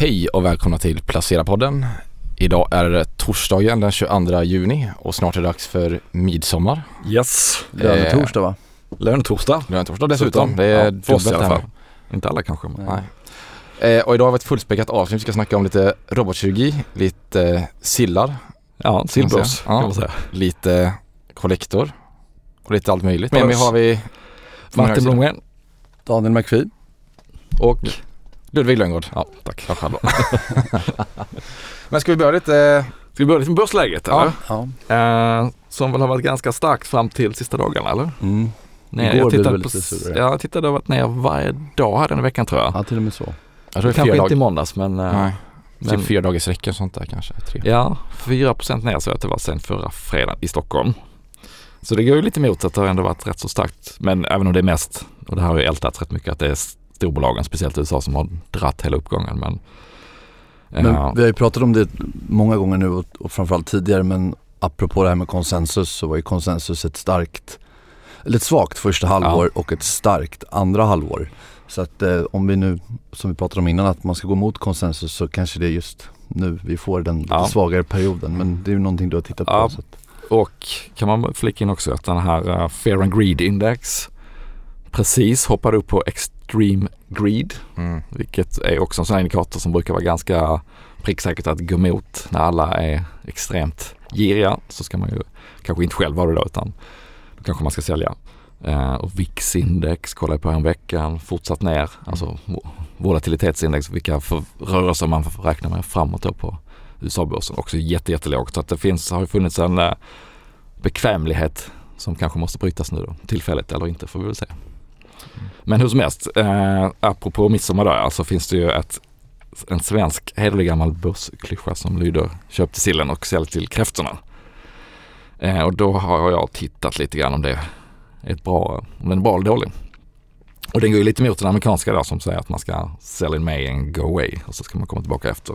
Hej och välkomna till Placera-podden. Idag är det torsdagen den 22 juni och snart är det dags för midsommar. Yes. Lönetorsdag va? Lönetorsdag. Lönetorsdag dessutom. Det är ja, dubbelt i alla fall. Inte alla kanske. Men. Nej. Eh, och idag har vi ett fullspäckat avsnitt. Vi ska snacka om lite robotkirurgi, lite eh, sillar, Ja. Ja. kan man säga. lite kollektor och lite allt möjligt. Med oss. har vi Martin Blomgren Daniel McPhee. och Ludvig Lönngård. Ja, tack. Ja, själv då. Men ska vi börja lite? Ska vi börja lite med börsläget Ja. eller? Ja. Eh, som väl har varit ganska starkt fram till sista dagarna eller? Mm. Nej, Igår jag blev tittade väl på, lite surare. ja, jag tittade och varit ner varje dag här den veckan tror jag. ja, till och med så. Jag tror Kanske fyra inte i måndags men, eh, Nej, men typ fyra dagars räcken sånt där kanske. Tre. ja, 4% ner så att det var sen förra fredagen i Stockholm. Så det går ju lite emot att det har ändå varit rätt så starkt. Men även om det är mest, och det här har ju ältats rätt mycket, att det är storbolagen, speciellt i USA, som har dratt hela uppgången. Men, Men ja, vi har ju pratat om det många gånger nu och, och framförallt tidigare men apropå det här med konsensus så var ju konsensus ett starkt, eller ett svagt första halvår och ett starkt andra halvår. Så att eh, om vi nu, som vi pratade om innan, att man ska gå mot konsensus så kanske det är just nu vi får den lite Ja. svagare perioden. Men det är ju någonting du har tittat på. Ja. Och kan man flika in också att den här uh, Fair and Greed Index precis hoppade upp på Extreme Greed, Mm. vilket är också en sån här indikator som brukar vara ganska pricksäkert att gå emot när alla är extremt giriga. Så ska man ju kanske inte själv vara det då utan då kanske man ska sälja. Eh, och VIX-index kollade jag på en veckan, fortsatt ner. Alltså vo- volatilitetsindex, vilka rörelser man får räkna med framåt då på USA-börsen. Också jätte, jättelågt. Så att det finns, har ju funnits en eh, bekvämlighet som kanske måste brytas nu då. Tillfälligt eller inte får vi väl se. Men hur som helst, eh, apropå midsommar då, alltså finns det ju ett, en svensk hederlig gammal börsklyscha som lyder köp till sillen och sälj till kräftorna. Eh, och då har jag tittat lite grann om det är ett bra, om den är bra eller dålig. Och den går ju lite emot den amerikanska då som säger att man ska sell in May and go away och så ska man komma tillbaka efter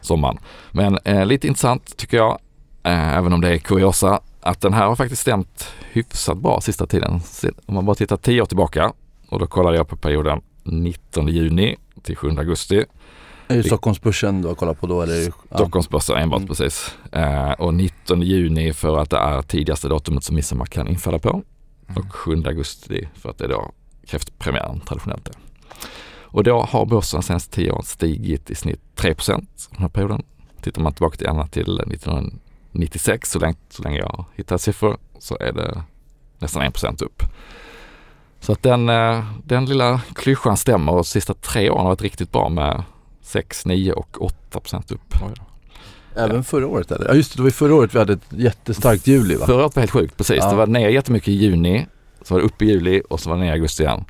sommaren. Men eh, lite intressant tycker jag, eh, även om det är kuriosa, att den här har faktiskt stämt hyfsat bra sista tiden. Om man bara tittar 10 år tillbaka och då kollar jag på perioden 19 juni till 7 augusti. Är det Stockholmsbörsen du har kollat på då? Eller? Stockholmsbörsen enbart, mm. precis. Eh, och 19 juni för att det är tidigaste datumet som midsommar kan infalla på. Mm. Och 7 augusti för att det är då kräftpremiären traditionellt är. Och då har börsen senaste 10 åren stigit i snitt 3 procent den här perioden. Tittar man tillbaka till, till 19 96, så länge, så länge jag hittar siffror, så är det nästan 1 % upp. Så att den, eh, den lilla klyschan stämmer och sista tre åren har varit riktigt bra med 6, 9 och 8 % upp. Även förra året eller? Ja just det, det var ju förra året vi hade ett jättestarkt juli va? Förra året var helt sjukt, precis. Ja. Det var ner jättemycket i juni, så var det upp i juli och så var det ner i augusti igen.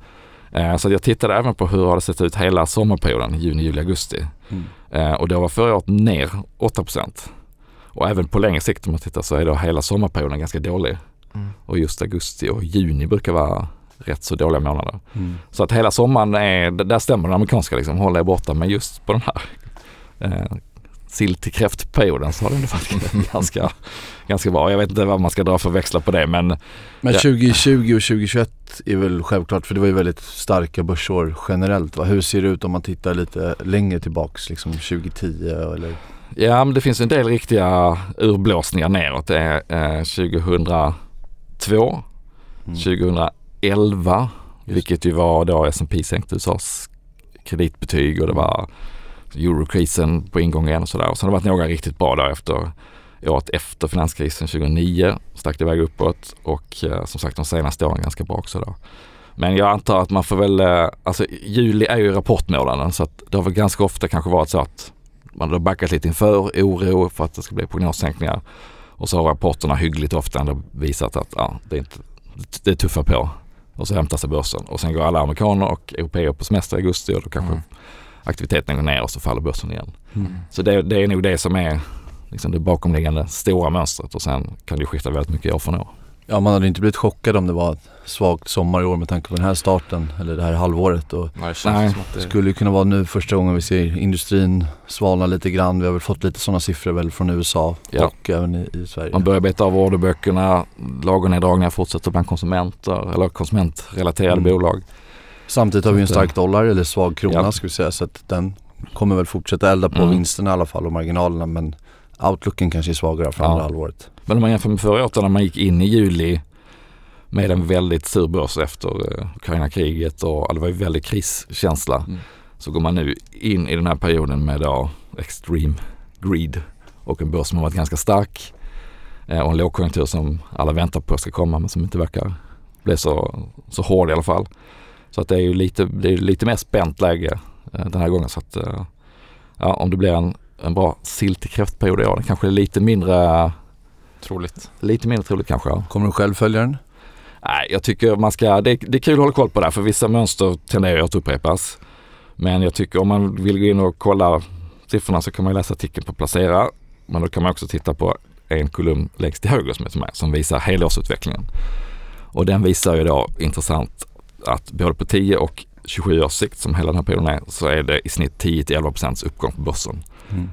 Eh, så jag tittade även på hur det hade sett ut hela sommarperioden, juni, juli, augusti. Mm. Eh, och då var förra året ner 8 %. Och även på längre sikt om man tittar så är då hela sommarperioden ganska dålig. Mm. Och just augusti och juni brukar vara rätt så dåliga månader. Mm. Så att hela sommaren är, där stämmer den amerikanska liksom, håll er borta. Men just på den här eh, sill till kräftperioden så har den varit ganska, ganska bra. Jag vet inte vad man ska dra för växlar på det men Men Ja. 2020 och 2021 är väl självklart för det var ju väldigt starka börsår generellt va? Hur ser det ut om man tittar lite längre tillbaks liksom 2010 eller? Ja men det finns en del riktiga urblåsningar neråt. Det är eh, 2002, Mm. 2011 Just. vilket ju var då S&P sänkte USAs kreditbetyg och det var eurokrisen på ingång igen och sådär. Och sen har det varit några riktigt bra där efter året efter finanskrisen 2009 stack det iväg uppåt och eh, som sagt de senaste åren ganska bra också då. Men jag antar att man får väl, eh, alltså juli är ju rapportmånaden så att det har väl ganska ofta kanske varit så att man har backat lite inför oro för att det ska bli prognossänkningar och så har rapporterna hyggligt ofta ändå visat att ja, det, är inte, det är tuffa på och så hämtar sig börsen och sen går alla amerikaner och europeer på semester i augusti och då kanske Mm. aktiviteten går ner och så faller börsen igen. Mm. Så det, det är nog det som är liksom det bakomliggande stora mönstret och sen kan det skifta väldigt mycket år från år. Ja man hade inte blivit chockad om det var ett svagt sommar i år med tanke på den här starten eller det här halvåret och Nej, det känns Nej. som att det skulle ju kunna vara nu första gången vi ser industrin svalna lite grann. Vi har väl fått lite sådana siffror väl från USA Ja. och även i, i Sverige. Man börjar beta av orderböckerna, lagerneddragningar fortsätter bland konsumenter eller konsumentrelaterade Mm. bolag. Samtidigt har vi en stark dollar eller svag krona Ja. ska vi säga så att den kommer väl fortsätta elda på Mm. vinsterna i alla fall och marginalerna men outlooken kanske är svagare för Ja. andra halvåret. Men om man jämför med förra året när man gick in i juli med en väldigt sur börs efter eh, Ukraina-kriget och det var ju väldigt kriskänsla. Mm. Så går man nu in i den här perioden med då extreme greed och en börs som har varit ganska stark eh, och en lågkonjunktur som alla väntar på ska komma men som inte verkar bli så, så hård i alla fall. Så att det är ju lite, det är lite mer spänt läge eh, den här gången så att ja, om det blir en, en bra sill till kräftperiod i år, det kanske är lite mindre Troligt. Lite mindre troligt kanske. Ja. Kommer du själv följa den? Nej, jag tycker man ska, det, det är kul att hålla koll på det här, för vissa mönster tenderar att upprepas. Men jag tycker om man vill gå in och kolla siffrorna så kan man läsa artikeln på Placera. Men då kan man också titta på en kolumn längst till höger som är med som visar helårsutvecklingen. Och den visar ju då intressant att både på 10 och 27 års sikt som hela den här perioden är så är det i snitt 10-11 procents uppgång på börsen. Mm.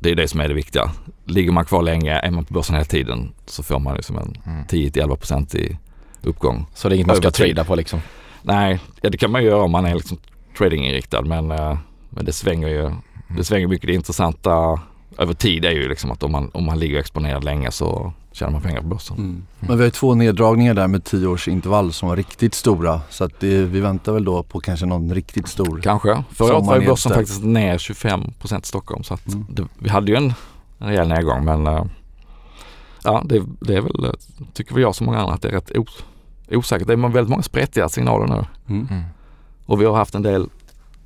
Det är det som är det viktiga. Ligger man kvar länge, är man på börsen hela tiden så får man liksom en Mm. 10-11 procent i uppgång. Så det är inget man ska trada på liksom? Nej, ja, det kan man ju göra om man är liksom tradinginriktad men, eh, men det svänger ju det svänger mycket. Det intressanta över tid är ju liksom att om man, om man ligger exponerad länge så tjänar man pengar på börsen. Mm. Men vi har ju två neddragningar där med 10 års intervall som var riktigt stora så att det, vi väntar väl då på kanske någon riktigt stor. Kanske. Förra året var ju börsen faktiskt ner 25 procent i Stockholm så att Mm. det, vi hade ju en, en rejäl nedgång men eh, ja det, det är väl, eh, tycker väl jag som många andra att det är rätt os, osäkert. Det är väldigt många spretiga signaler nu. Mm. Mm. Och vi har haft en del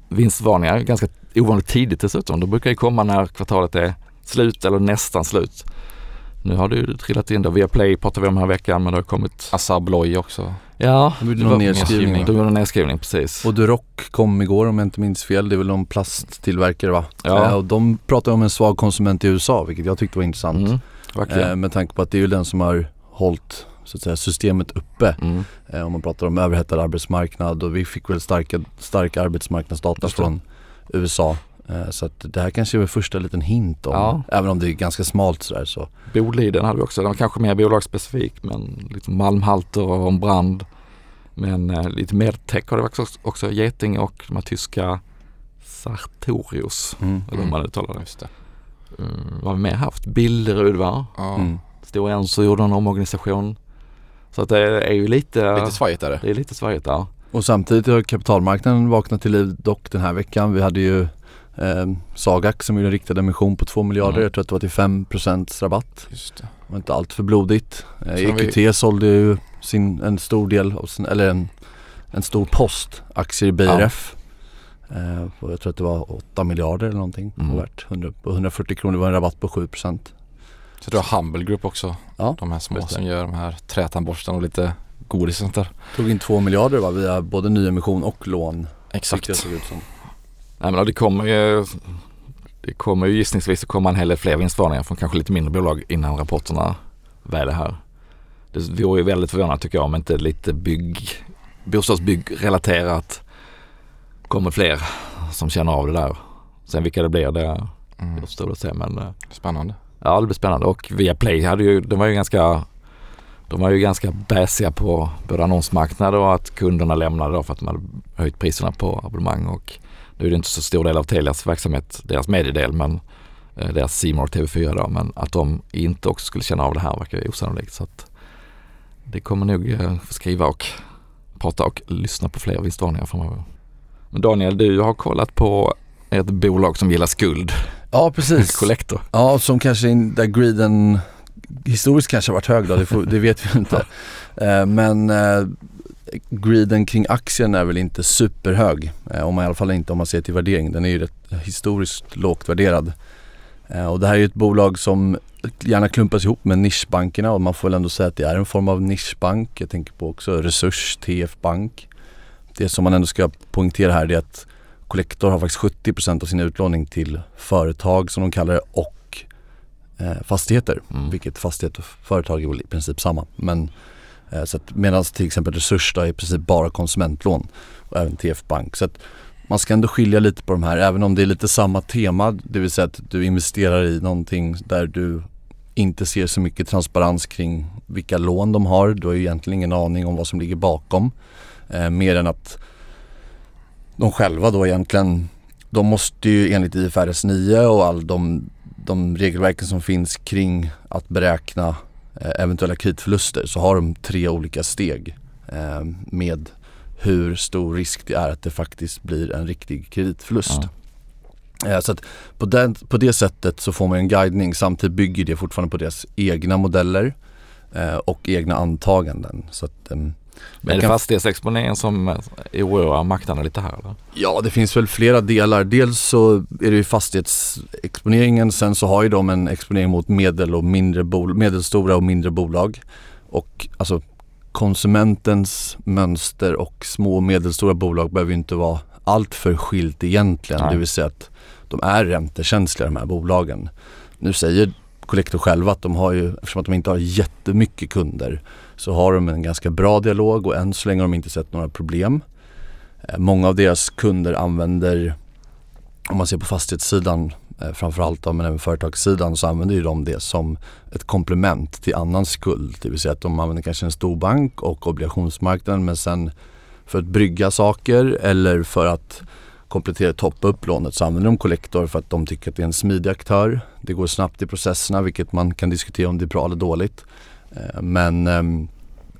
vinstvarningar ganska ovanligt tidigt dessutom. De brukar ju komma när kvartalet är slut eller nästan slut. Nu har det ju trillat in då. Via Play pratar vi om den här veckan men det har kommit... Assa Abloy också. Ja, Det det någon var- nedskrivning. de gjorde en nedskrivning precis. Och Duroc kom igår om jag inte minns fel. Det är väl någon plasttillverkare va? Ja. Eh, och de pratar om en svag konsument i USA vilket jag tyckte var intressant. Mm, verkligen. Eh, med tanke på att det är ju den som har hållit så att säga, systemet uppe. Mm. Eh, om man pratar om överhettad arbetsmarknad och vi fick väl starka, stark arbetsmarknadsdata det. från USA. Eh, så att det här kanske är första liten hint om, Ja. även om det är ganska smalt sådär så. Boliden hade vi också. Den var kanske mer bolagsspecifik men lite malmhalter och en brand. Men eh, lite medtech har det också, också Geting och de här tyska Sartorius. Mm. Eller hur man uttalar det. Just det. Uh, vad har vi mer haft? Billerud va? Ja. Mm. Stora Enso gjorde en omorganisation. Så att det är ju lite, Lite svajigt är det. det är lite svajigt där. Och samtidigt har kapitalmarknaden vaknat till liv dock den här veckan. Vi hade ju eh, Sagax som gjorde en riktad emission på 2 miljarder. Mm. Jag tror att det var till 5% rabatt. Just det. Det var inte allt för blodigt. Eh, har vi- EQT sålde ju sin, en stor del av sin, eller en, en stor post aktier i BRF. Eh, och jag tror att det var 8 miljarder eller någonting. Mm. Värt 100, på 140 kronor det var en rabatt på 7%. Så du har Humble Group också. Ja, De här små som gör de här trätandborstarna och lite godis och sånt där. Tog in 2 miljarder va, via både nyemission och lån. Exakt. det såg ut som. Nej men det kommer ju det kommer ju gissningsvis att komma en hel del fler vinstvarningar från kanske lite mindre bolag innan rapporterna väl är här. Det vore ju väldigt förvånande tycker jag om inte lite bygg, bostadsbyggrelaterat kommer fler som känner av det där. Sen vilka det blir det Mm. återstår att se men eh, Spännande. Ja det blir spännande och Viaplay hade ju, de var ju ganska de var ju ganska bäsiga på både annonsmarknad och att kunderna lämnade då för att de hade höjt priserna på abonnemang och nu är det inte så stor del av Telias verksamhet, deras mediedel men eh, deras More TV4 då men att de inte också skulle känna av det här verkar osannolikt så att det kommer nog eh, skriva och prata och lyssna på fler vinstvarningar framöver. Men Daniel, du har kollat på ett bolag som gillar skuld, Ja precis. Collector. Ja, som kanske in, där greeden historiskt kanske har varit hög då, det, får, det vet vi inte. Eh, men eh, greeden kring aktien är väl inte superhög. Eh, om man, I alla fall inte om man ser till värdering. Den är ju rätt historiskt lågt värderad. Eh, och det här är ju ett bolag som gärna klumpas ihop med nischbankerna och man får väl ändå säga att det är en form av nischbank. Jag tänker på också Resurs, TF Bank. Det som man ändå ska poängtera här är att Collector har faktiskt 70% av sin utlåning till företag som de kallar det och eh, fastigheter. Mm. Vilket fastighet och företag är väl i princip samma. Men Eh, så att medan till exempel Resurs då är i princip bara konsumentlån och även TF Bank. Så att man ska ändå skilja lite på de här även om det är lite samma tema. Det vill säga att du investerar i någonting där du inte ser så mycket transparens kring vilka lån de har. Du har ju egentligen ingen aning om vad som ligger bakom. Eh, mer än att de själva då egentligen de måste ju enligt IFRS 9 och all de, de regelverken som finns kring att beräkna eventuella kreditförluster så har de tre olika steg eh, med hur stor risk det är att det faktiskt blir en riktig kreditförlust. Ja. Eh, så på, den, på det sättet så får man en guidning. Samtidigt bygger det fortfarande på deras egna modeller eh, och egna antaganden. Så att, ehm, men är det fastighetsexponeringen som oroar marknaden lite här eller? Ja det finns väl flera delar. Dels så är det ju fastighetsexponeringen. Sen så har ju de en exponering mot medel och mindre bol- medelstora och mindre bolag. Och alltså konsumentens mönster och små och medelstora bolag behöver ju inte vara allt för skilt egentligen. Nej. Det vill säga att de är räntekänsliga de här bolagen. Nu säger Collector själva att de har ju, eftersom att de inte har jättemycket kunder så har de en ganska bra dialog och än så länge har de inte sett några problem. Eh, många av deras kunder använder, om man ser på fastighetssidan eh, framförallt men även företagssidan så använder ju de det som ett komplement till annan skuld. Det vill säga att de använder kanske en stor bank och obligationsmarknaden men sen för att brygga saker eller för att komplettera toppa upp lånet så använder de Collector för att de tycker att det är en smidig aktör. Det går snabbt i processerna vilket man kan diskutera om det är bra eller dåligt. Eh, men ehm,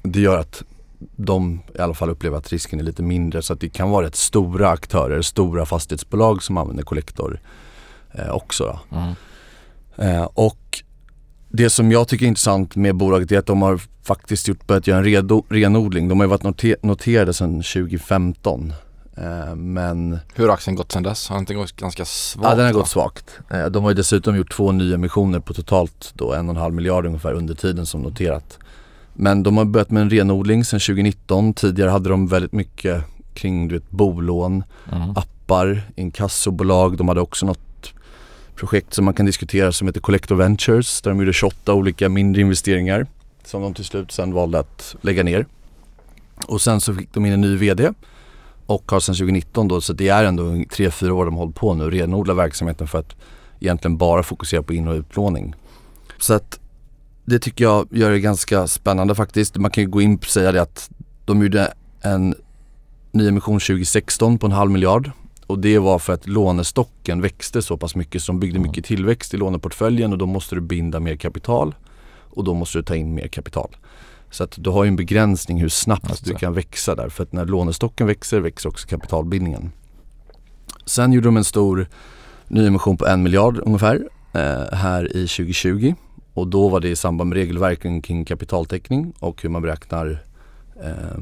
det gör att de i alla fall upplever att risken är lite mindre så att det kan vara rätt stora aktörer, stora fastighetsbolag som använder Collector eh, också. Mm. Eh, och det som jag tycker är intressant med bolaget är att de har faktiskt gjort, börjat göra en redo, renodling. De har ju varit noter, noterade sedan 2015. Eh, men Hur har aktien gått sedan dess? Har den inte gått ganska svagt? Ja den har gått svagt. Eh, de har dessutom gjort två nya emissioner på totalt då en och en halv miljard ungefär under tiden som noterat. Men de har börjat med en renodling sedan 2019. Tidigare hade de väldigt mycket kring du vet, bolån, mm. appar, inkassobolag. De hade också något projekt som man kan diskutera som heter Collector Ventures där de gjorde 28 olika mindre investeringar som de till slut sen valde att lägga ner. Och sen så fick de in en ny VD och har sedan 2019 då, så det är ändå 3-4 år de hållit på nu, renodla verksamheten för att egentligen bara fokusera på in och utlåning. Så att det tycker jag gör det ganska spännande faktiskt. Man kan ju gå in och säga det att de gjorde en nyemission 2016 på en halv miljard och det var för att lånestocken växte så pass mycket så de byggde mycket tillväxt i låneportföljen och då måste du binda mer kapital och då måste du ta in mer kapital. Så att du har ju en begränsning hur snabbt du kan växa där. För att när lånestocken växer, växer också kapitalbildningen. Sen gjorde de en stor nyemission på en miljard ungefär eh, här i 2020. Och då var det i samband med regelverken kring kapitaltäckning och hur man beräknar eh,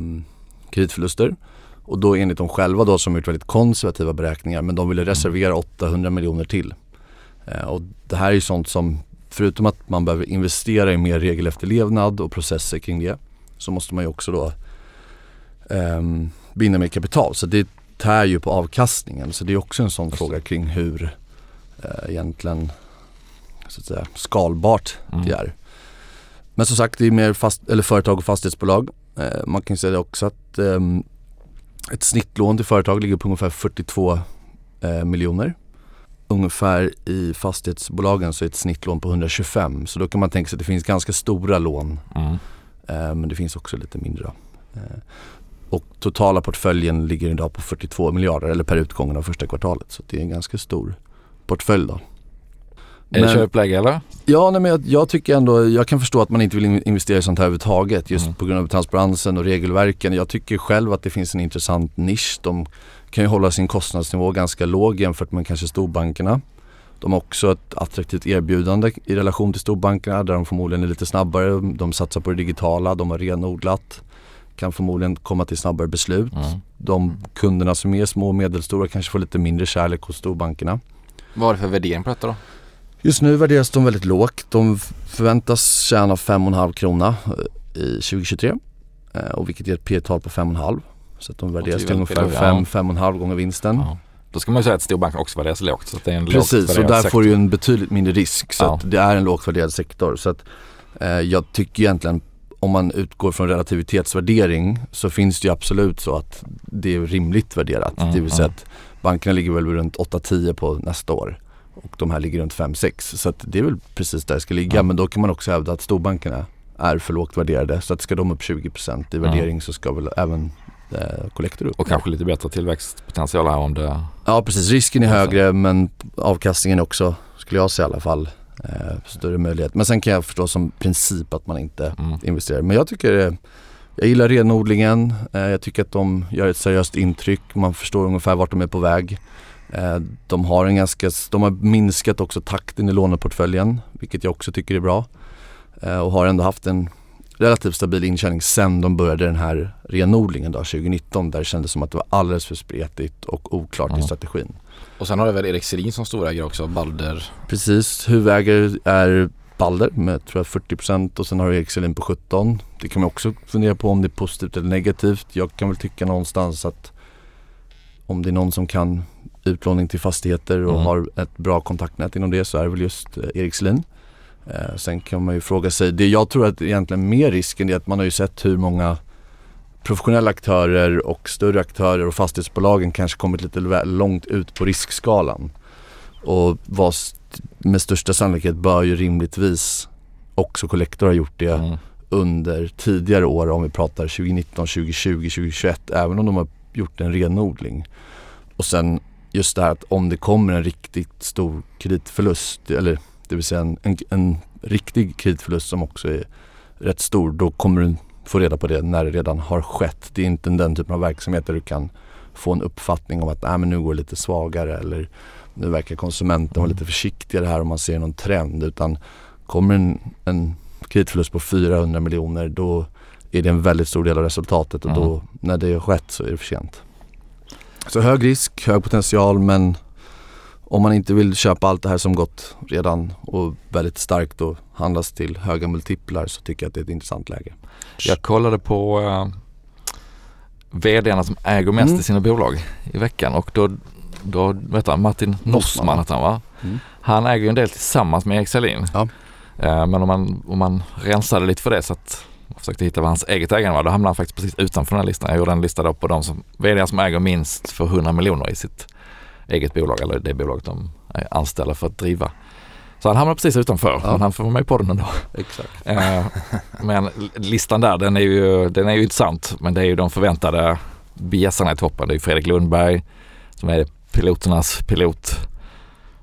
kreditförluster. Och då enligt dem själva då som gjort väldigt konservativa beräkningar men de ville reservera 800 miljoner till. Eh, och det här är ju sånt som förutom att man behöver investera i mer regelefterlevnad och processer kring det så måste man ju också då um, binda mer kapital. Så det tär ju på avkastningen. Så det är också en sån fråga kring hur uh, egentligen så att säga, skalbart mm. det är. Men som sagt det är mer fast, eller företag och fastighetsbolag. Uh, man kan säga också att um, ett snittlån till företag ligger på ungefär 42 uh, miljoner ungefär i fastighetsbolagen så är ett snittlån på 125 så då kan man tänka sig att det finns ganska stora lån mm. eh, men det finns också lite mindre. Eh, och totala portföljen ligger idag på 42 miljarder eller per utgången av första kvartalet så det är en ganska stor portfölj då. Är det köpläge eller? Ja, nej, men jag, jag, tycker ändå, jag kan förstå att man inte vill investera i sånt här överhuvudtaget just mm. på grund av transparensen och regelverken. Jag tycker själv att det finns en intressant nisch. De kan ju hålla sin kostnadsnivå ganska låg jämfört med kanske storbankerna. De har också ett attraktivt erbjudande i relation till storbankerna där de förmodligen är lite snabbare. De satsar på det digitala, de har renodlat. Kan förmodligen komma till snabbare beslut. Mm. De kunderna som är små och medelstora kanske får lite mindre kärlek hos storbankerna. Vad är det för värdering på detta då? Just nu värderas de väldigt lågt. De förväntas tjäna 5,5 krona eh, i 2023 eh, och vilket ger ett P tal på 5,5. Så att de värderas till ungefär 5-5,5 gånger vinsten. Ja. Då ska man ju säga att storbanken också värderas lågt. Så det är en Precis, och där sektor. får du ju en betydligt mindre risk. Så ja. att det är en lågt värderad sektor. Så att, eh, jag tycker egentligen om man utgår från relativitetsvärdering så finns det ju absolut så att det är rimligt värderat. Mm, det vill säga mm. att bankerna ligger väl runt 8-10 på nästa år och de här ligger runt 5-6. Så att det är väl precis där det ska ligga. Mm. Men då kan man också hävda att storbankerna är för lågt värderade. Så att ska de upp 20% i värdering så ska väl även Collector upp. Och kanske lite bättre tillväxtpotential här om det... Ja precis, risken är högre men avkastningen också skulle jag säga i alla fall. Eh, större möjlighet. Men sen kan jag förstå som princip att man inte Mm. investerar. Men jag tycker eh, jag gillar renodlingen. Eh, jag tycker att de gör ett seriöst intryck. Man förstår ungefär vart de är på väg. Eh, de har en ganska, de har minskat också takten i låneportföljen vilket jag också tycker är bra. Eh, och har ändå haft en relativt stabil intjäning sen de började den här renodlingen då 2019 där det kändes som att det var alldeles för spretigt och oklart i Mm. strategin. Och sen har det väl Erik Selin som storägare också, Balder. Precis, huvudägare är Balder med tror jag 40% och sen har du Erik Selin på 17. Det kan man också fundera på om det är positivt eller negativt. Jag kan väl tycka någonstans att om det är någon som kan utlåning till fastigheter och Mm. har ett bra kontaktnät inom det så är det väl just eh, Erik Selin. Eh, sen kan man ju fråga sig, det jag tror att egentligen mer risken är att man har ju sett hur många professionella aktörer och större aktörer och fastighetsbolagen kanske kommit lite långt ut på riskskalan. Och vad med största sannolikhet bör ju rimligtvis också Collector ha gjort det Mm. under tidigare år om vi pratar 2019, 2020, 2021 även om de har gjort en renodling. Och sen just det här att om det kommer en riktigt stor kreditförlust eller det vill säga en, en, en riktig kreditförlust som också är rätt stor då kommer du få reda på det när det redan har skett. Det är inte den typen av verksamhet där du kan få en uppfattning om att Nej, men nu går det lite svagare eller nu verkar konsumenten vara lite försiktigare här om man ser någon trend utan kommer en, en kreditförlust på 400 miljoner då är det en väldigt stor del av resultatet och då när det har skett så är det för sent. Så hög risk, hög potential men om man inte vill köpa allt det här som gått redan och väldigt starkt och handlas till höga multiplar så tycker jag att det är ett intressant läge. Jag kollade på uh, VDarna som äger mest Mm. i sina bolag i veckan och då, då vet du, Martin Nossman heter han va? Mm. Han äger ju en del tillsammans med Erik Selin. Ja. Eh, men om man, om man rensade lite för det så att man försökte hitta vad hans eget ägande var, då hamnade han faktiskt precis utanför den här listan. Jag gjorde en lista då på de som, VD som äger minst för 100 miljoner i sitt eget bolag eller det bolaget de är anställda för att driva. Så han hamnar precis utanför, Ja. men han får vara med på den ändå. Exakt. Eh, men listan där den är, ju, den är ju intressant men det är ju de förväntade bjässarna i toppen. Det är Fredrik Lundberg som är piloternas pilot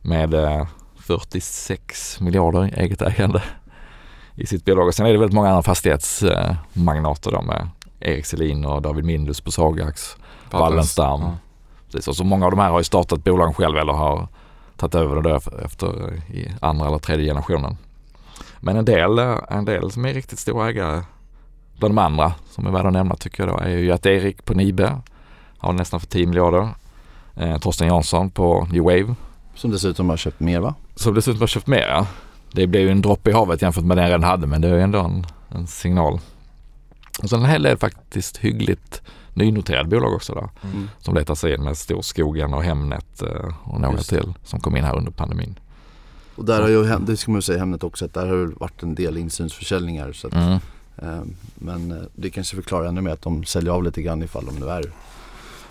med eh, 46 miljarder i eget ägande i sitt bolag. Och sen är det väldigt många andra fastighetsmagnater då med Erik Selin och David Mindus på Sagax, Wallenstam. Ja. Precis. Och så många av de här har ju startat bolagen själva eller har tagit över det då efter i andra eller tredje generationen. Men en del, en del som är riktigt stora ägare bland de andra som är värda att nämna tycker jag då är ju att Erik på Nibe har nästan för 10 miljarder. Eh, Torsten Jansson på New Wave Som dessutom har köpt mer va? som dessutom har köpt mer. Ja. Det blev ju en droppe i havet jämfört med den jag redan hade men det är ju ändå en, en signal. Och sen en hel del faktiskt hyggligt nynoterade bolag också då Mm. som letar sig in med Storskogen och Hemnet eh, och några till som kom in här under pandemin. Och där har ju, det ska man ju säga Hemnet också, att där har det varit en del insynsförsäljningar. Så att, Mm. eh, men eh, det kanske förklarar ännu mer att de säljer av lite grann ifall de nu är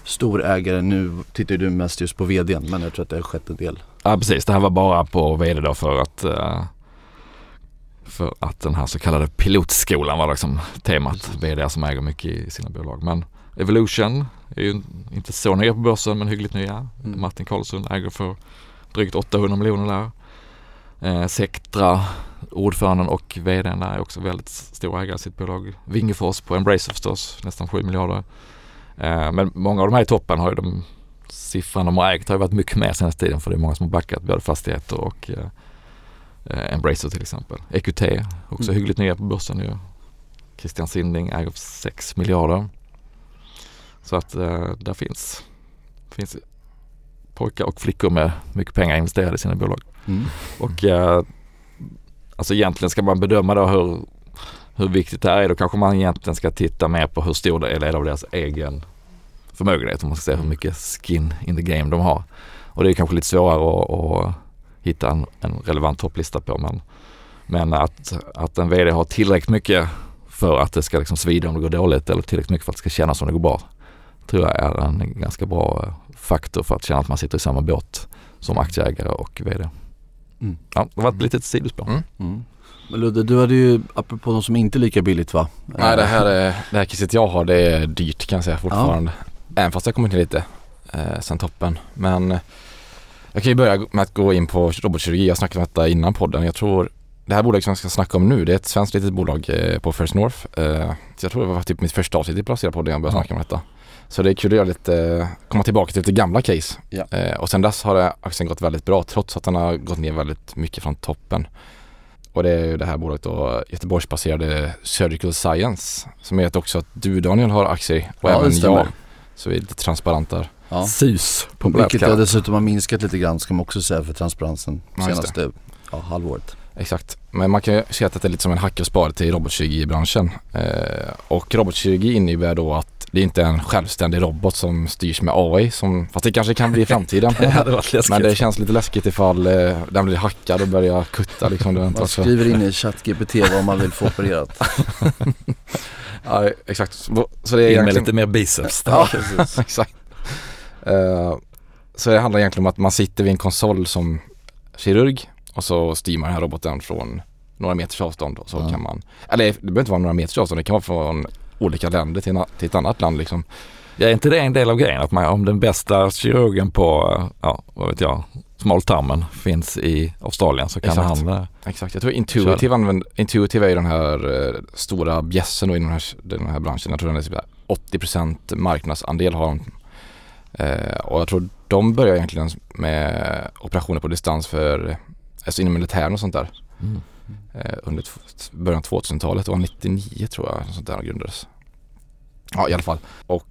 storägare. Nu tittar du mest just på vdn men jag tror att det har skett en del. Ja precis, det här var bara på VD då för att eh, för att den här så kallade pilotskolan var liksom temat. VD som äger mycket i sina bolag. Men Evolution är ju inte så nya på börsen men hyggligt nya. Mm. Martin Karlsson äger för drygt 800 miljoner där. Eh, Sectra, ordföranden och VDn där är också väldigt stor ägare i sitt bolag. Wingefors på Embracer förstås, nästan 7 miljarder. Eh, men många av de här i toppen har ju de siffran de har ägt har ju varit mycket mer senaste tiden för det är många som har backat både fastigheter och eh, eh, Embracer till exempel. EQT, också Mm. hyggligt nya på börsen ju. Christian Sinding äger för 6 miljarder. Så att eh, där finns, finns pojkar och flickor med mycket pengar investerade i sina bolag. Mm. Och eh, alltså egentligen ska man bedöma då hur, hur viktigt det här är. Då kanske man egentligen ska titta mer på hur stor del är av deras egen förmögenhet. Om man ska se hur mycket skin in the game de har. Och det är kanske lite svårare att, att hitta en, en relevant topplista på. Men, men att, att en VD har tillräckligt mycket för att det ska liksom svida om det går dåligt eller tillräckligt mycket för att det ska kännas som det går bra. Tror jag är en ganska bra eh, faktor för att känna att man sitter i samma båt som aktieägare och VD. Mm. Ja, det var ett litet sidospår. Mm. Mm. Men Ludde, du hade ju, apropå de som inte är lika billigt va? Nej det här, är, det här kisset jag har det är dyrt kan jag säga fortfarande. Ja. Även fast jag kommit ner lite eh, sen toppen. Men eh, jag kan ju börja med att gå in på robotkirurgi. Jag snackade om detta innan podden. Jag tror det här bolaget som jag ska snacka om nu det är ett svenskt litet bolag eh, på First North. Eh, jag tror det var typ mitt första avsnitt i Placera-podden jag började ja. snacka om detta. Så det är kul att göra lite, komma tillbaka till lite gamla case. Ja. Eh, och sen dess har aktien gått väldigt bra trots att den har gått ner väldigt mycket från toppen. Och det är ju det här bolaget då, Göteborgsbaserade Surgical Science som är också att du Daniel har aktier och ja, även jag. Så vi är lite transparenta. Ja. SUS populärt Vilket dessutom har minskat lite grann ska man också säga för transparensen senaste ja, halvåret. Exakt, men man kan ju se att det är lite som en hack och spara till robotkirurgibranschen. Eh, och robotkirurgi innebär då att det är inte en självständig robot som styrs med AI, som, fast det kanske kan bli i framtiden. det men det känns lite läskigt ifall eh, den blir hackad och börjar kutta liksom. Man skriver in i ChatGPT vad man vill få opererat. ja, exakt. Så det är in egentligen... med lite mer biceps. ja, exakt. Uh, så det handlar egentligen om att man sitter vid en konsol som kirurg och så styr man den här roboten från några meters avstånd och så ja. kan man, eller det behöver inte vara några meters avstånd, det kan vara från olika länder till, en, till ett annat land liksom. Ja, är inte det en del av grejen? Att man, om den bästa kirurgen på, ja, vad vet jag, smaltarmen finns i Australien så kan Exakt. han... Eh, Exakt, jag tror Intuitive, använder, Intuitive är ju den här eh, stora bjässen inom den här, den här branschen. Jag tror den är 80% typ marknadsandel har de. Eh, och jag tror de börjar egentligen med operationer på distans för, alltså inom militären och sånt där. Mm eh, under början av 2000-talet. Det var 99 tror jag sånt där grundades. Ja i alla fall. Och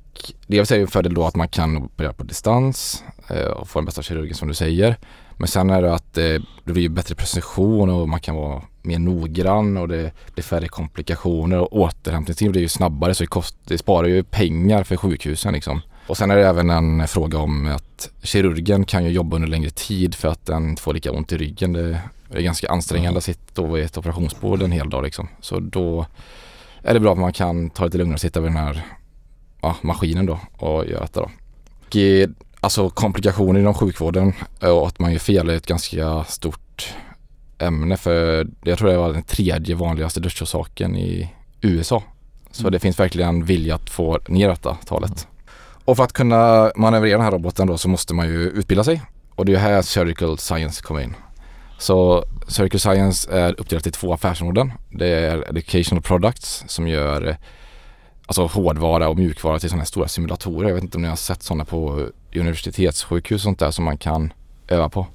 det vill säga en fördel då att man kan operera på distans eh, och få den bästa kirurgen som du säger. Men sen är det att eh, det blir bättre precision och man kan vara mer noggrann och det blir färre komplikationer och återhämtningstid blir ju snabbare så det, kost, det sparar ju pengar för sjukhusen liksom. Och sen är det även en fråga om att kirurgen kan ju jobba under längre tid för att den får lika ont i ryggen. Det är ganska ansträngande att sitta vid ett operationsbord en hel dag liksom. Så då är det bra att man kan ta lite lugnare och sitta vid den här ja, maskinen då och göra detta då. Och, alltså komplikationer inom sjukvården och att man gör fel är ett ganska stort ämne för jag tror det var den tredje vanligaste dödsorsaken i USA. Så mm. det finns verkligen vilja att få ner detta talet. Och för att kunna manövrera den här roboten då så måste man ju utbilda sig och det är här Surgical Science kommer in. Så Circle Science är uppdelat i två affärsområden. Det är Educational Products som gör alltså hårdvara och mjukvara till sådana här stora simulatorer. Jag vet inte om ni har sett sådana på universitetssjukhus och sånt där som man kan öva på.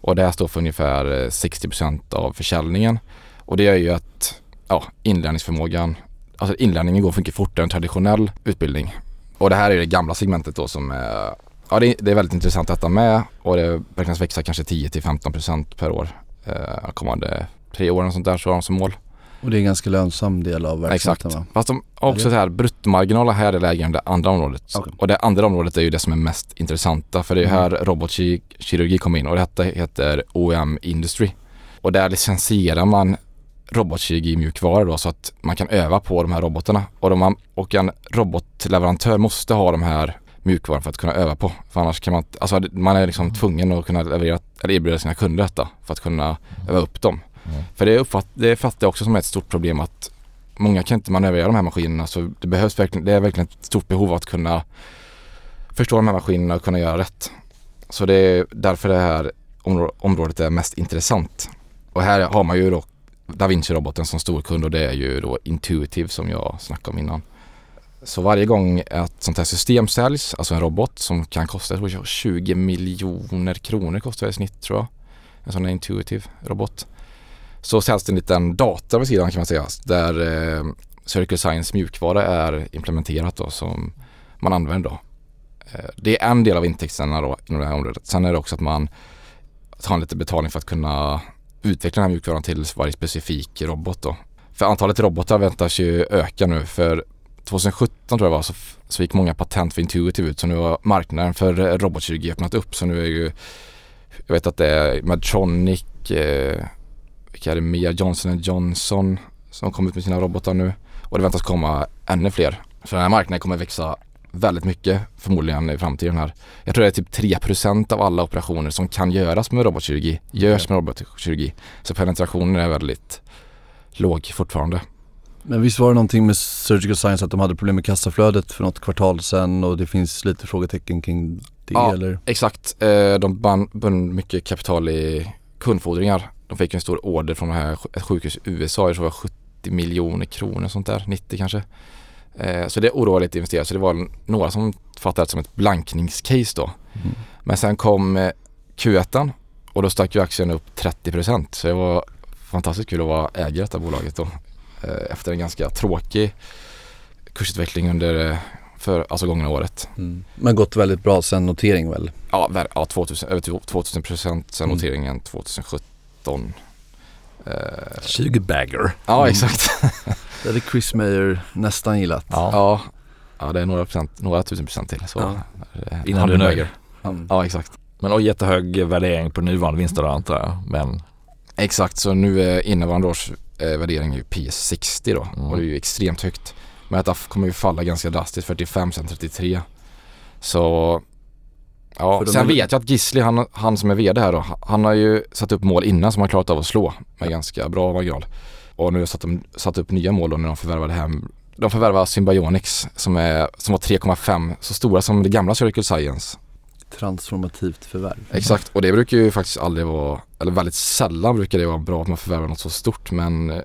Och det här står för ungefär eh, 60% av försäljningen. Och det gör ju att ja, inlärningsförmågan, alltså inlärningen går mycket fortare än traditionell utbildning. Och det här är det gamla segmentet då som är Ja det, det, är väldigt intressant att ha med och det beräknas växa kanske 10 till 15 procent per år eh, kommande tre åren och sånt där så har de som mål. Och det är en ganska lönsam del av verksamheten Exakt. Va? Fast de har också så här bruttomarginaler här är lägre än det andra området. Okay. Och det andra området är ju det som är mest intressanta för det är mm. här robotkirurgi kommer in och detta heter OEM Industry. Och där licensierar man robotkirurgi mjukvara då så att man kan öva på de här robotarna. Och, de, och en robotleverantör måste ha de här mjukvaran för att kunna öva på. För annars kan man alltså man är liksom tvungen att kunna leverera, eller erbjuda sina kunder detta för att kunna mm. öva upp dem. Mm. För det, uppfatt, det fattar jag också som ett stort problem att många kan inte manövrera de här maskinerna så det behövs verkligen, det är verkligen ett stort behov att kunna förstå de här maskinerna och kunna göra rätt. Så det är därför det här området är mest intressant. Och här har man ju då Da Vinci-roboten som storkund och det är ju då Intuitive som jag snackade om innan. Så varje gång ett sånt här system säljs, alltså en robot som kan kosta 20 miljoner kronor kostar det i snitt tror jag. En sån här intuitive robot. Så säljs det en liten data vid sidan kan man säga där eh, Circle Science mjukvara är implementerat då som man använder då. Eh, det är en del av intäkterna då inom det här området. Sen är det också att man tar lite betalning för att kunna utveckla den här mjukvaran till varje specifik robot då. För antalet robotar väntas ju öka nu för 2017 tror jag var så, så gick många patent för Intuitive ut så nu har marknaden för robotkirurgi öppnat upp så nu är ju jag vet att det är Medtronic, eh, vilka är det mer? Johnson Johnson som kommer ut med sina robotar nu och det väntas komma ännu fler. Så den här marknaden kommer växa väldigt mycket förmodligen i framtiden här. Jag tror det är typ 3% av alla operationer som kan göras med robotkirurgi görs med robotkirurgi. Så penetrationen är väldigt låg fortfarande. Men visst var det någonting med Surgical Science att de hade problem med kassaflödet för något kvartal sedan och det finns lite frågetecken kring det Ja. eller? Exakt, eh, de band mycket kapital i kundfordringar. De fick en stor order från det här, ett sjukhus i USA, jag tror det var 70 miljoner kronor sånt där, 90 kanske. Eh, så det oroade lite investerare, så det var några som fattade det som ett blankningscase då. Mm. Men sen kom eh, Q1 och då stack ju aktien upp 30% så det var fantastiskt kul att vara ägare i detta bolaget då. Eh, efter en ganska tråkig kursutveckling under för, alltså gångna året. Mm. Men gått väldigt bra sen notering väl? Ja, ja 2000, över 2000 procent sen Mm. noteringen 2017. Eh, 20 bagger. ja, exakt. Det hade Chris Meyer nästan gillat. Ja. ja. ja, det är några, procent, några tusen procent till. Så, Ja. eh, Innan han du nöjd. Han, Ja, exakt. Men och jättehög värdering på nuvarande vinster där antar jag. Men Exakt, så nu är innevarande års eh, värdering är ju PS60 då Mm. och det är ju extremt högt. Men detta kommer ju falla ganska drastiskt, 45 sen 33. Så ja, sen är- vet jag att Gisli, han, han som är VD här då, han har ju satt upp mål innan som han klarat av att slå med ganska bra marginal. Och nu har satt de satt upp nya mål då när de förvärvade hem de förvärvade Symbionics som, är, som var 3,5 så stora som det gamla Circle Science. transformativt förvärv. Exakt, och det brukar ju faktiskt aldrig vara, eller väldigt sällan brukar det vara bra att man förvärvar något så stort men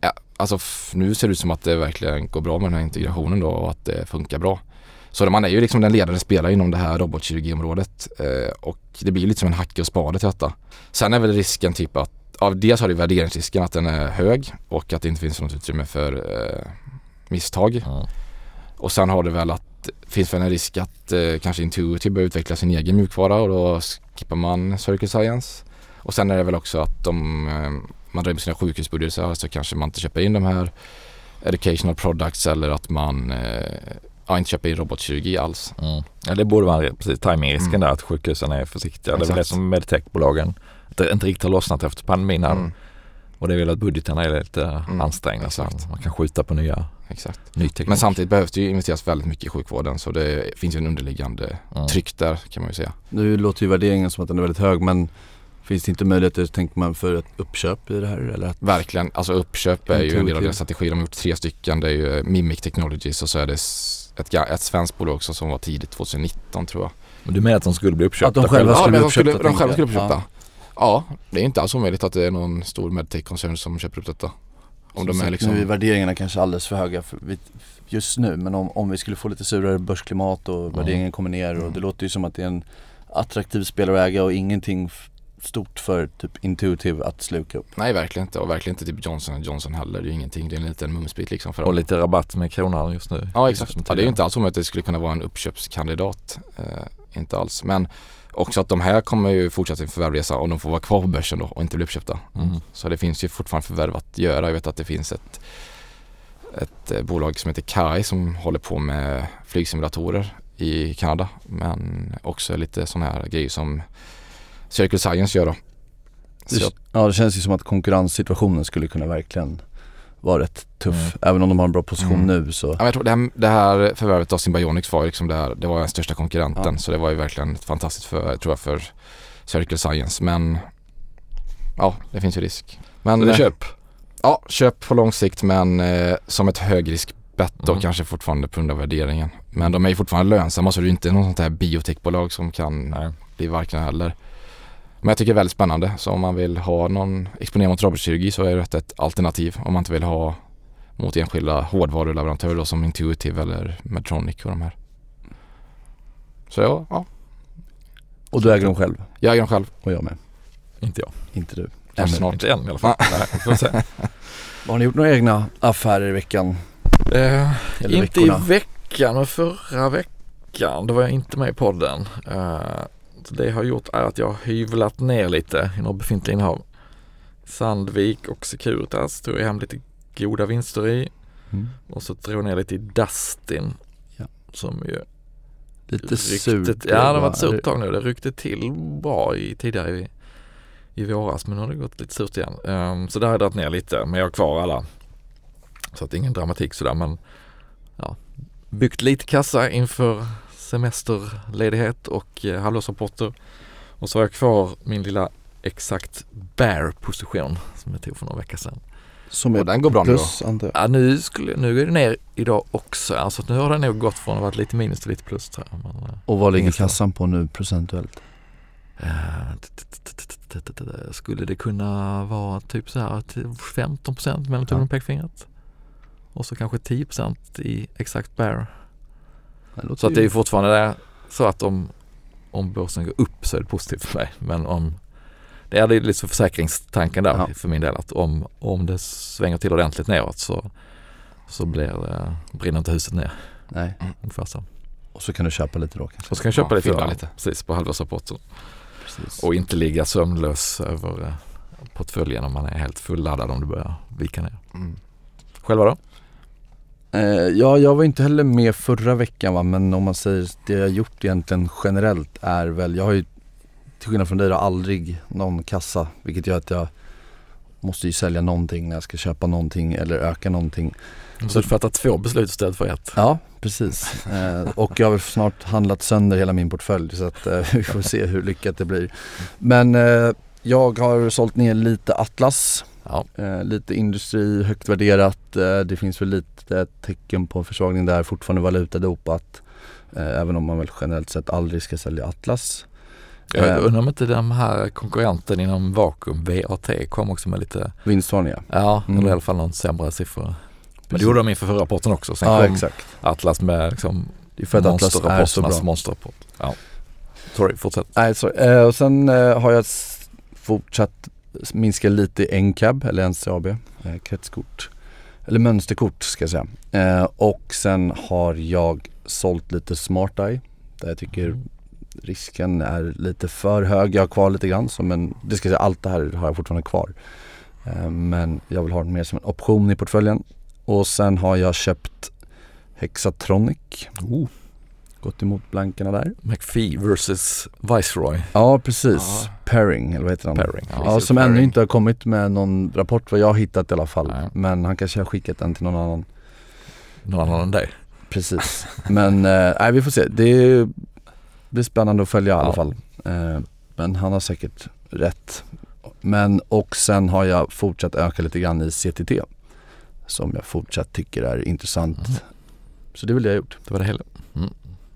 ja, alltså nu ser det ut som att det verkligen går bra med den här integrationen då och att det funkar bra. Så man är ju liksom den ledande spelaren inom det här robotkirurgiområdet eh, och det blir lite som en hacke och spade till detta. Sen är väl risken typ att, ja, dels har du värderingsrisken att den är hög och att det inte finns något utrymme för eh, misstag. ja. Och sen har det väl att finns väl en risk att eh, kanske Intuitive börjar utveckla sin egen mjukvara och då skippar man Circle Science. Och sen är det väl också att om eh, man drar in sina sjukhusbudgetar så kanske man inte köper in de här educational products eller att man eh, ja, inte köper in robotkirurgi alls. Mm. Ja, det borde vara precis timingrisken Mm. där att sjukhusen är försiktiga. Det är väl Exakt. det som medtechbolagen inte, inte riktigt har lossnat efter pandemin. Mm, Och det är väl att budgeterna är lite Mm, ansträngda så exakt. man kan skjuta på nya, exakt. ny teknik. Men samtidigt behövs det ju investeras väldigt mycket i sjukvården så det finns ju en underliggande Mm. tryck där kan man ju säga. Nu låter ju värderingen som att den är väldigt hög men finns det inte möjligheter, tänker man, för ett uppköp i det här eller? Att, Verkligen, alltså uppköp är ju en del av deras strategi. De har gjort tre stycken. Det är ju Mimic Technologies och så är det ett, ett svenskt bolag också som var tidigt 2019 tror jag. Men du menar att de skulle bli uppköpta Att de själva Ja, skulle men bli de skulle, uppköpta, de själva skulle jag. uppköpta. Ja. det är inte alls omöjligt att det är någon stor medtech-koncern som köper upp detta. Om Som de är liksom... Nu är värderingarna kanske alldeles för höga för vi, just nu men om, om vi skulle få lite surare börsklimat och Mm. värderingen kommer ner och Mm. det låter ju som att det är en attraktiv spelare att äga och ingenting stort för typ Intuitive att sluka upp. Nej, verkligen inte. Och verkligen inte typ Johnson Johnson heller. Det är ju ingenting. Det är en liten mumsbit liksom för Och lite rabatt med kronan just nu. Ja, exakt. Ja, det är ju inte alls omöjligt att det skulle kunna vara en uppköpskandidat. Eh, inte alls. Men också att de här kommer ju fortsätta sin förvärvresa om de får vara kvar på börsen då och inte bli uppköpta. Mm. Så det finns ju fortfarande förvärv att göra. Jag vet att det finns ett, ett eh, bolag som heter Kai som håller på med flygsimulatorer i Kanada. Men också lite sådana här grejer som Circle Science gör då. Det, ja det känns ju som att konkurrenssituationen skulle kunna verkligen vara rätt tuff. Mm. Även om de har en bra position Mm. nu så. ja, jag tror det här, det här förvärvet av Symbionics var liksom det, här, det var den största konkurrenten. Ja. Så det var ju verkligen fantastiskt för, tror jag, för Circle Science. Men ja, det finns ju risk. Men Så det är köp. Ja, köp på lång sikt men eh, som ett högriskbett Mm. kanske fortfarande på grund av värderingen. Men de är ju fortfarande lönsamma så det är ju inte något sånt här biotechbolag som kan Nej. bli varken heller. Men jag tycker det är väldigt spännande. Så om man vill ha någon exponering mot robotkirurgi så är det ett alternativ. Om man inte vill ha mot enskilda hårdvaruleverantörer då, som Intuitive eller Medtronic och de här. Så ja, ja Och du äger dem själv jag äger dem själv. och jag med. Inte jag. Inte du. Ännu. snart. Inte än i alla fall. Nej, se. Har ni gjort några egna affärer i veckan? Eh, inte veckorna? i veckan men förra veckan. Då var jag inte med i podden. Eh, så det jag har gjort är att jag har hyvlat ner lite i några befintliga innehav. Sandvik och Securitas tog jag hem lite goda vinster i. Mm. Och så drog jag ner lite i Dustin. Ja. Som ju Lite surt. Ja det har varit va? surt tag nu. Det ryckte till bra i, tidigare i, i våras men nu har det gått lite surt igen. Ehm, så där har jag dragit ner lite men jag har kvar alla. Så att ingen dramatik sådär men ja, byggt lite kassa inför semesterledighet och eh, halvårsrapporter. Och så har jag kvar min lilla exakt bear position som jag tog för några veckor sedan. Som och den går bra plus, nu då? Ja, nu, skulle, nu går det ner idag också. Alltså nu har den nog gått från att vara lite minus till lite plus tror jag. Men, eh, och vad ligger kassan på nu procentuellt? Eh, skulle det kunna vara typ så här 15 procent mellan tummen och pekfingret? Och så kanske 10 procent i exakt bear låter Så att det är fortfarande det, så att om, om börsen går upp så är det positivt för mig. Men om det är lite så försäkringstanken där Ja. för min del att om, om det svänger till ordentligt neråt så, så blir det, brinner inte huset ner. Nej, Ungefär så. och så kan du köpa lite då kanske. Och så kan jag köpa Ja, lite, då, lite. precis på halvårsrapporten. Och inte ligga sömnlös över eh, portföljen om man är helt fulladdad om det börjar vika ner. Mm. Själva då? Eh, ja, jag var inte heller med förra veckan va, men om man säger det jag gjort egentligen generellt är väl, jag har ju till skillnad från dig då aldrig någon kassa vilket gör att jag måste ju sälja någonting när jag ska köpa någonting eller öka någonting. Så du fattar två beslut istället för ett. Ja, precis. Eh, och jag har väl snart handlat sönder hela min portfölj så att eh, vi får se hur lyckat det blir. Men eh, jag har sålt ner lite Atlas, Ja. eh, lite industri, högt värderat. Eh, det finns väl lite tecken på försvagning där, fortfarande valutadopat. Eh, även om man väl generellt sett aldrig ska sälja Atlas. Jag Eh, undrar om inte den här konkurrenten inom vakuum, VAT, kom också med lite, Vinstvarningar. ja, Mm. eller i alla fall någon sämre siffror. Men Precis. det gjorde de inför förra rapporten också. Sen Ja, kom exakt. Atlas med liksom Det är för att Atlas är så bra. monsterrapport. Ja. Sorry, fortsätt. Nej, sorry. Eh, och sen eh, har jag fortsatt minska lite i NCAB eller NCAB, eh, kretskort. Eller mönsterkort ska jag säga. Eh, och sen har jag sålt lite SmartEye där jag tycker Mm. risken är lite för hög. Jag har kvar lite grann, så, men det ska jag säga, allt det här har jag fortfarande kvar. Eh, men jag vill ha det mer som en option i portföljen. Och sen har jag köpt Hexatronic. Oh. Gått emot blankarna där. McPhee versus Viceroy Ja precis, Ja. Pairing eller vad heter han? pairing. Ja, Ja, som pairing. ännu inte har kommit med någon rapport vad jag har hittat i alla fall. Nej. Men han kanske har skickat den till någon annan. Någon annan än dig. Precis. Men eh, nej, vi får se. Det blir spännande att följa i alla Ja. fall. Eh, men han har säkert rätt. Men och sen har jag fortsatt öka lite grann i CTT. Som jag fortsatt tycker är intressant. Mhm. Så det är väl det jag gjort. Det var det hela.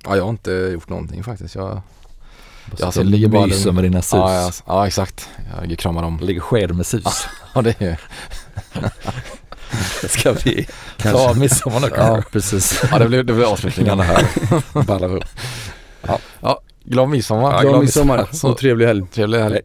Ja, jag har inte gjort någonting faktiskt. Jag, Jag Alltså, ligger bara myser med dina sus. ja, ja, ja, exakt. Jag kramar dem. Ligger sked med sus. Ja, det är Ska vi Kanske. ta midsommar nu Ja kanske? precis. Ja, det blir, det blir avslutningen här. Ballar upp. Ja, glad midsommar. Ja, Glad midsommar. och trevlig helg. Trevlig helg.